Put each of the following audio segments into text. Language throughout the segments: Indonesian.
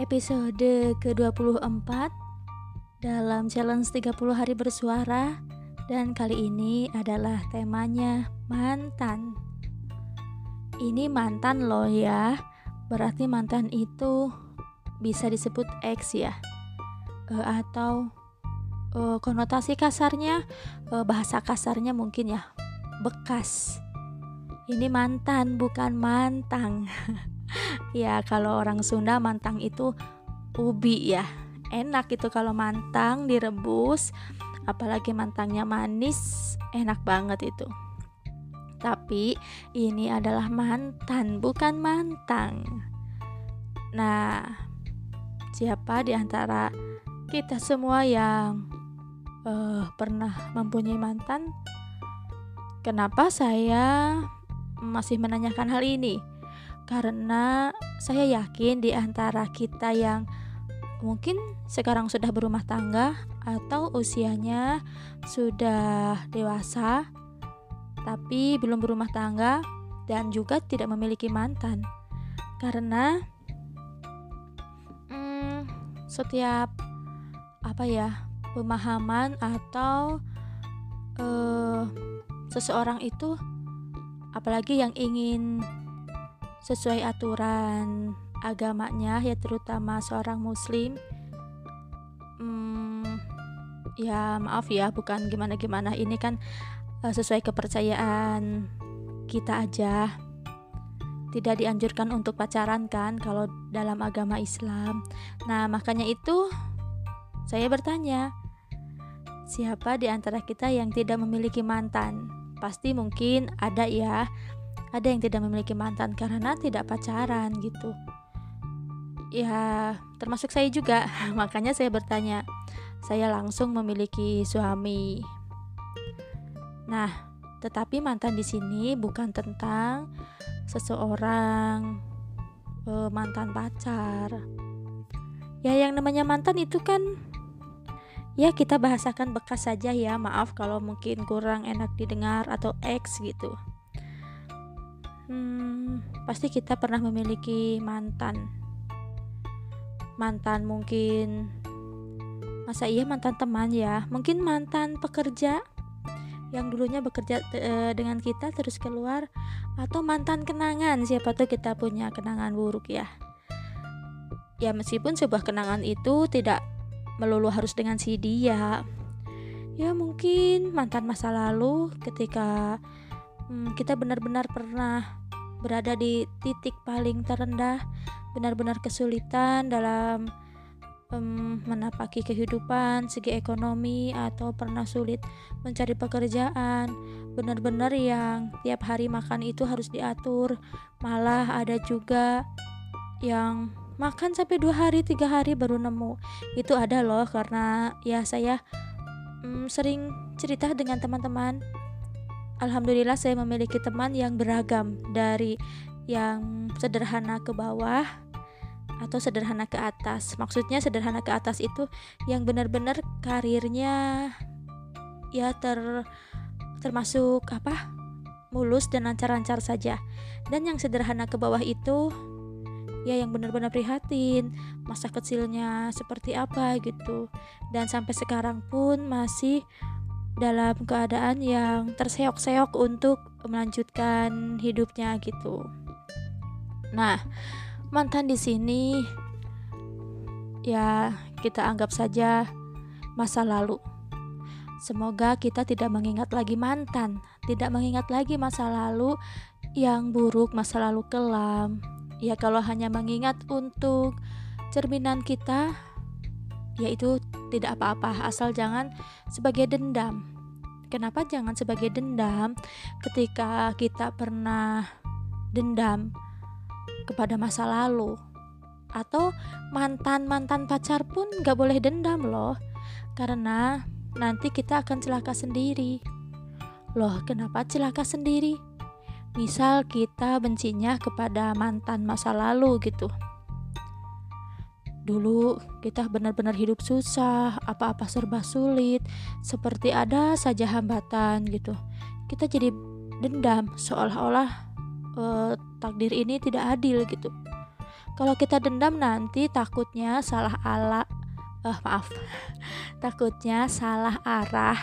episode ke-24 dalam challenge 30 hari bersuara dan kali ini adalah temanya mantan. Ini mantan loh ya. Berarti mantan itu bisa disebut ex ya. E, atau e, konotasi kasarnya e, bahasa kasarnya mungkin ya bekas. Ini mantan bukan mantang. ya kalau orang Sunda mantang itu ubi ya. Enak itu kalau mantang direbus apalagi mantangnya manis enak banget itu. Tapi ini adalah mantan bukan mantang. Nah siapa di antara kita semua yang uh, pernah mempunyai mantan? Kenapa saya masih menanyakan hal ini karena saya yakin di antara kita yang mungkin sekarang sudah berumah tangga atau usianya sudah dewasa tapi belum berumah tangga dan juga tidak memiliki mantan. Karena hmm, setiap apa ya pemahaman atau uh, seseorang itu apalagi yang ingin sesuai aturan agamanya ya terutama seorang muslim. Hmm, ya maaf ya bukan gimana gimana ini kan uh, sesuai kepercayaan kita aja. Tidak dianjurkan untuk pacaran kan kalau dalam agama Islam. Nah makanya itu saya bertanya siapa di antara kita yang tidak memiliki mantan? Pasti mungkin ada ya ada yang tidak memiliki mantan karena tidak pacaran gitu. Ya termasuk saya juga. Makanya saya bertanya saya langsung memiliki suami. Nah tetapi mantan di sini bukan tentang seseorang uh, mantan pacar. Ya yang namanya mantan itu kan ya kita bahasakan bekas saja ya. Maaf kalau mungkin kurang enak didengar atau ex gitu hmm, pasti kita pernah memiliki mantan. Mantan mungkin masa iya mantan teman ya? Mungkin mantan pekerja yang dulunya bekerja e, dengan kita terus keluar atau mantan kenangan. Siapa tuh kita punya kenangan buruk ya. Ya meskipun sebuah kenangan itu tidak melulu harus dengan si dia. Ya mungkin mantan masa lalu ketika hmm, kita benar-benar pernah berada di titik paling terendah, benar-benar kesulitan dalam um, menapaki kehidupan, segi ekonomi, atau pernah sulit mencari pekerjaan, benar-benar yang tiap hari makan itu harus diatur, malah ada juga yang makan sampai dua hari tiga hari baru nemu. Itu ada loh karena ya saya um, sering cerita dengan teman-teman Alhamdulillah saya memiliki teman yang beragam dari yang sederhana ke bawah atau sederhana ke atas. Maksudnya sederhana ke atas itu yang benar-benar karirnya ya ter termasuk apa? mulus dan lancar-lancar saja. Dan yang sederhana ke bawah itu ya yang benar-benar prihatin masa kecilnya seperti apa gitu dan sampai sekarang pun masih dalam keadaan yang terseok-seok untuk melanjutkan hidupnya gitu. Nah, mantan di sini ya kita anggap saja masa lalu. Semoga kita tidak mengingat lagi mantan, tidak mengingat lagi masa lalu yang buruk, masa lalu kelam. Ya kalau hanya mengingat untuk cerminan kita, yaitu tidak apa-apa asal jangan sebagai dendam. Kenapa jangan sebagai dendam? Ketika kita pernah dendam kepada masa lalu atau mantan-mantan pacar pun gak boleh dendam loh karena nanti kita akan celaka sendiri. Loh kenapa celaka sendiri? Misal kita bencinya kepada mantan masa lalu gitu Dulu kita benar-benar hidup susah, apa-apa serba sulit, seperti ada saja hambatan gitu. Kita jadi dendam seolah-olah uh, takdir ini tidak adil gitu. kalau kita dendam nanti takutnya salah ala eh maaf takutnya salah arah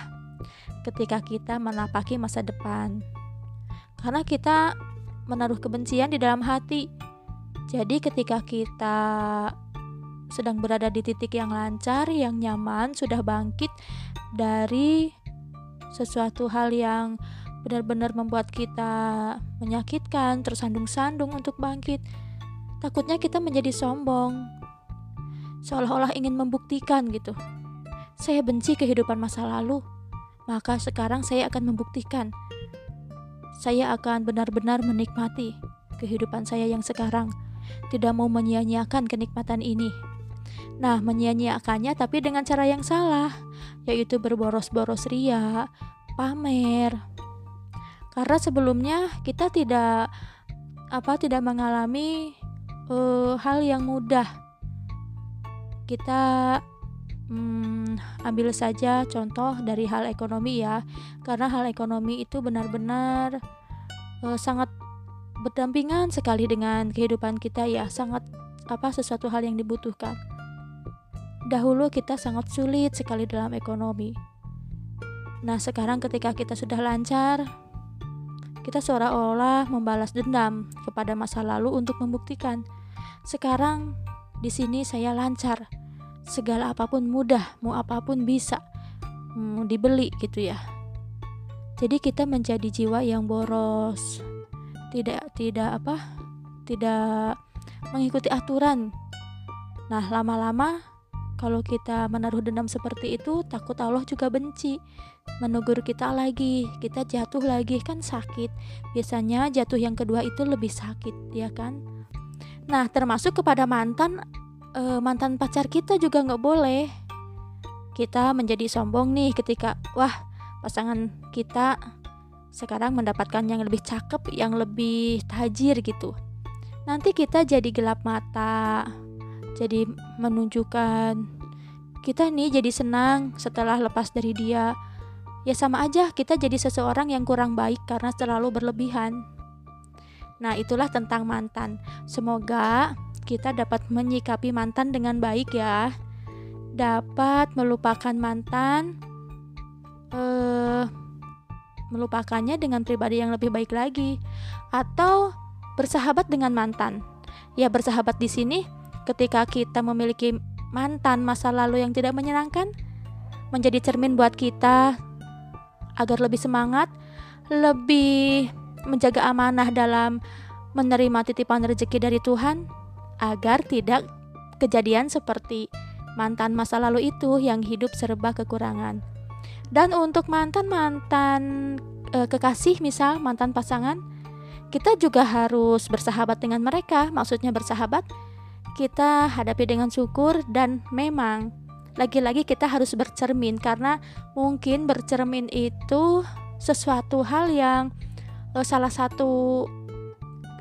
ketika kita menapaki masa depan karena kita menaruh kebencian di dalam hati jadi ketika kita sedang berada di titik yang lancar, yang nyaman, sudah bangkit dari sesuatu hal yang benar-benar membuat kita menyakitkan, tersandung-sandung untuk bangkit. Takutnya kita menjadi sombong, seolah-olah ingin membuktikan gitu. Saya benci kehidupan masa lalu, maka sekarang saya akan membuktikan. Saya akan benar-benar menikmati kehidupan saya yang sekarang tidak mau menyia-nyiakan kenikmatan ini. Nah, menyia-nyiakannya tapi dengan cara yang salah, yaitu berboros-boros ria, pamer. Karena sebelumnya kita tidak apa tidak mengalami uh, hal yang mudah. Kita hmm, ambil saja contoh dari hal ekonomi ya, karena hal ekonomi itu benar-benar uh, sangat berdampingan sekali dengan kehidupan kita ya sangat apa sesuatu hal yang dibutuhkan dahulu kita sangat sulit sekali dalam ekonomi. Nah sekarang ketika kita sudah lancar kita seolah-olah membalas dendam kepada masa lalu untuk membuktikan sekarang di sini saya lancar. Segala apa pun mudah mau apa pun bisa hmm, dibeli gitu ya. Jadi kita menjadi jiwa yang boros tidak tidak apa tidak mengikuti aturan. Nah lama-lama kalau kita menaruh dendam seperti itu takut Allah juga benci. Menegur kita lagi kita jatuh lagi kan sakit. Biasanya jatuh yang kedua itu lebih sakit ya kan? Nah termasuk kepada mantan e, mantan pacar kita juga nggak boleh. Kita menjadi sombong nih ketika wah pasangan kita sekarang mendapatkan yang lebih cakep, yang lebih tajir gitu. Nanti kita jadi gelap mata, jadi menunjukkan kita nih jadi senang setelah lepas dari dia. Ya sama aja kita jadi seseorang yang kurang baik karena terlalu berlebihan. Nah, itulah tentang mantan. Semoga kita dapat menyikapi mantan dengan baik ya. Dapat melupakan mantan eh melupakannya dengan pribadi yang lebih baik lagi atau bersahabat dengan mantan. Ya, bersahabat di sini ketika kita memiliki mantan masa lalu yang tidak menyenangkan menjadi cermin buat kita agar lebih semangat, lebih menjaga amanah dalam menerima titipan rezeki dari Tuhan agar tidak kejadian seperti mantan masa lalu itu yang hidup serba kekurangan. Dan untuk mantan-mantan e, kekasih misal mantan pasangan, kita juga harus bersahabat dengan mereka. Maksudnya bersahabat, kita hadapi dengan syukur dan memang lagi-lagi kita harus bercermin karena mungkin bercermin itu sesuatu hal yang e, salah satu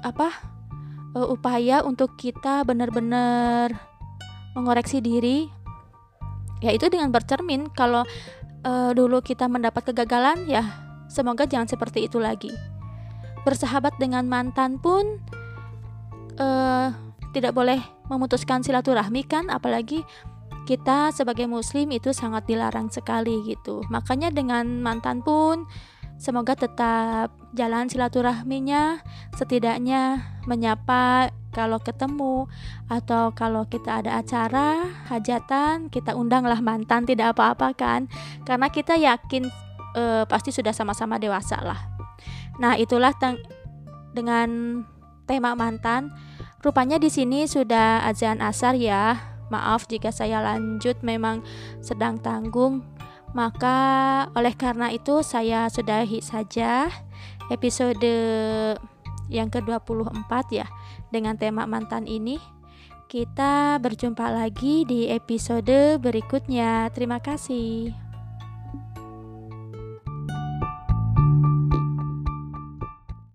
apa e, upaya untuk kita benar-benar mengoreksi diri yaitu dengan bercermin kalau uh, dulu kita mendapat kegagalan, ya semoga jangan seperti itu lagi. Bersahabat dengan mantan pun uh, tidak boleh memutuskan silaturahmi kan, apalagi kita sebagai muslim itu sangat dilarang sekali gitu. Makanya dengan mantan pun semoga tetap jalan silaturahminya, setidaknya menyapa kalau ketemu atau kalau kita ada acara hajatan kita undanglah mantan tidak apa-apa kan karena kita yakin e, pasti sudah sama-sama dewasa lah nah itulah dengan tema mantan rupanya di sini sudah azan asar ya maaf jika saya lanjut memang sedang tanggung maka oleh karena itu saya sudahi saja episode yang ke-24 ya dengan tema mantan ini. Kita berjumpa lagi di episode berikutnya. Terima kasih.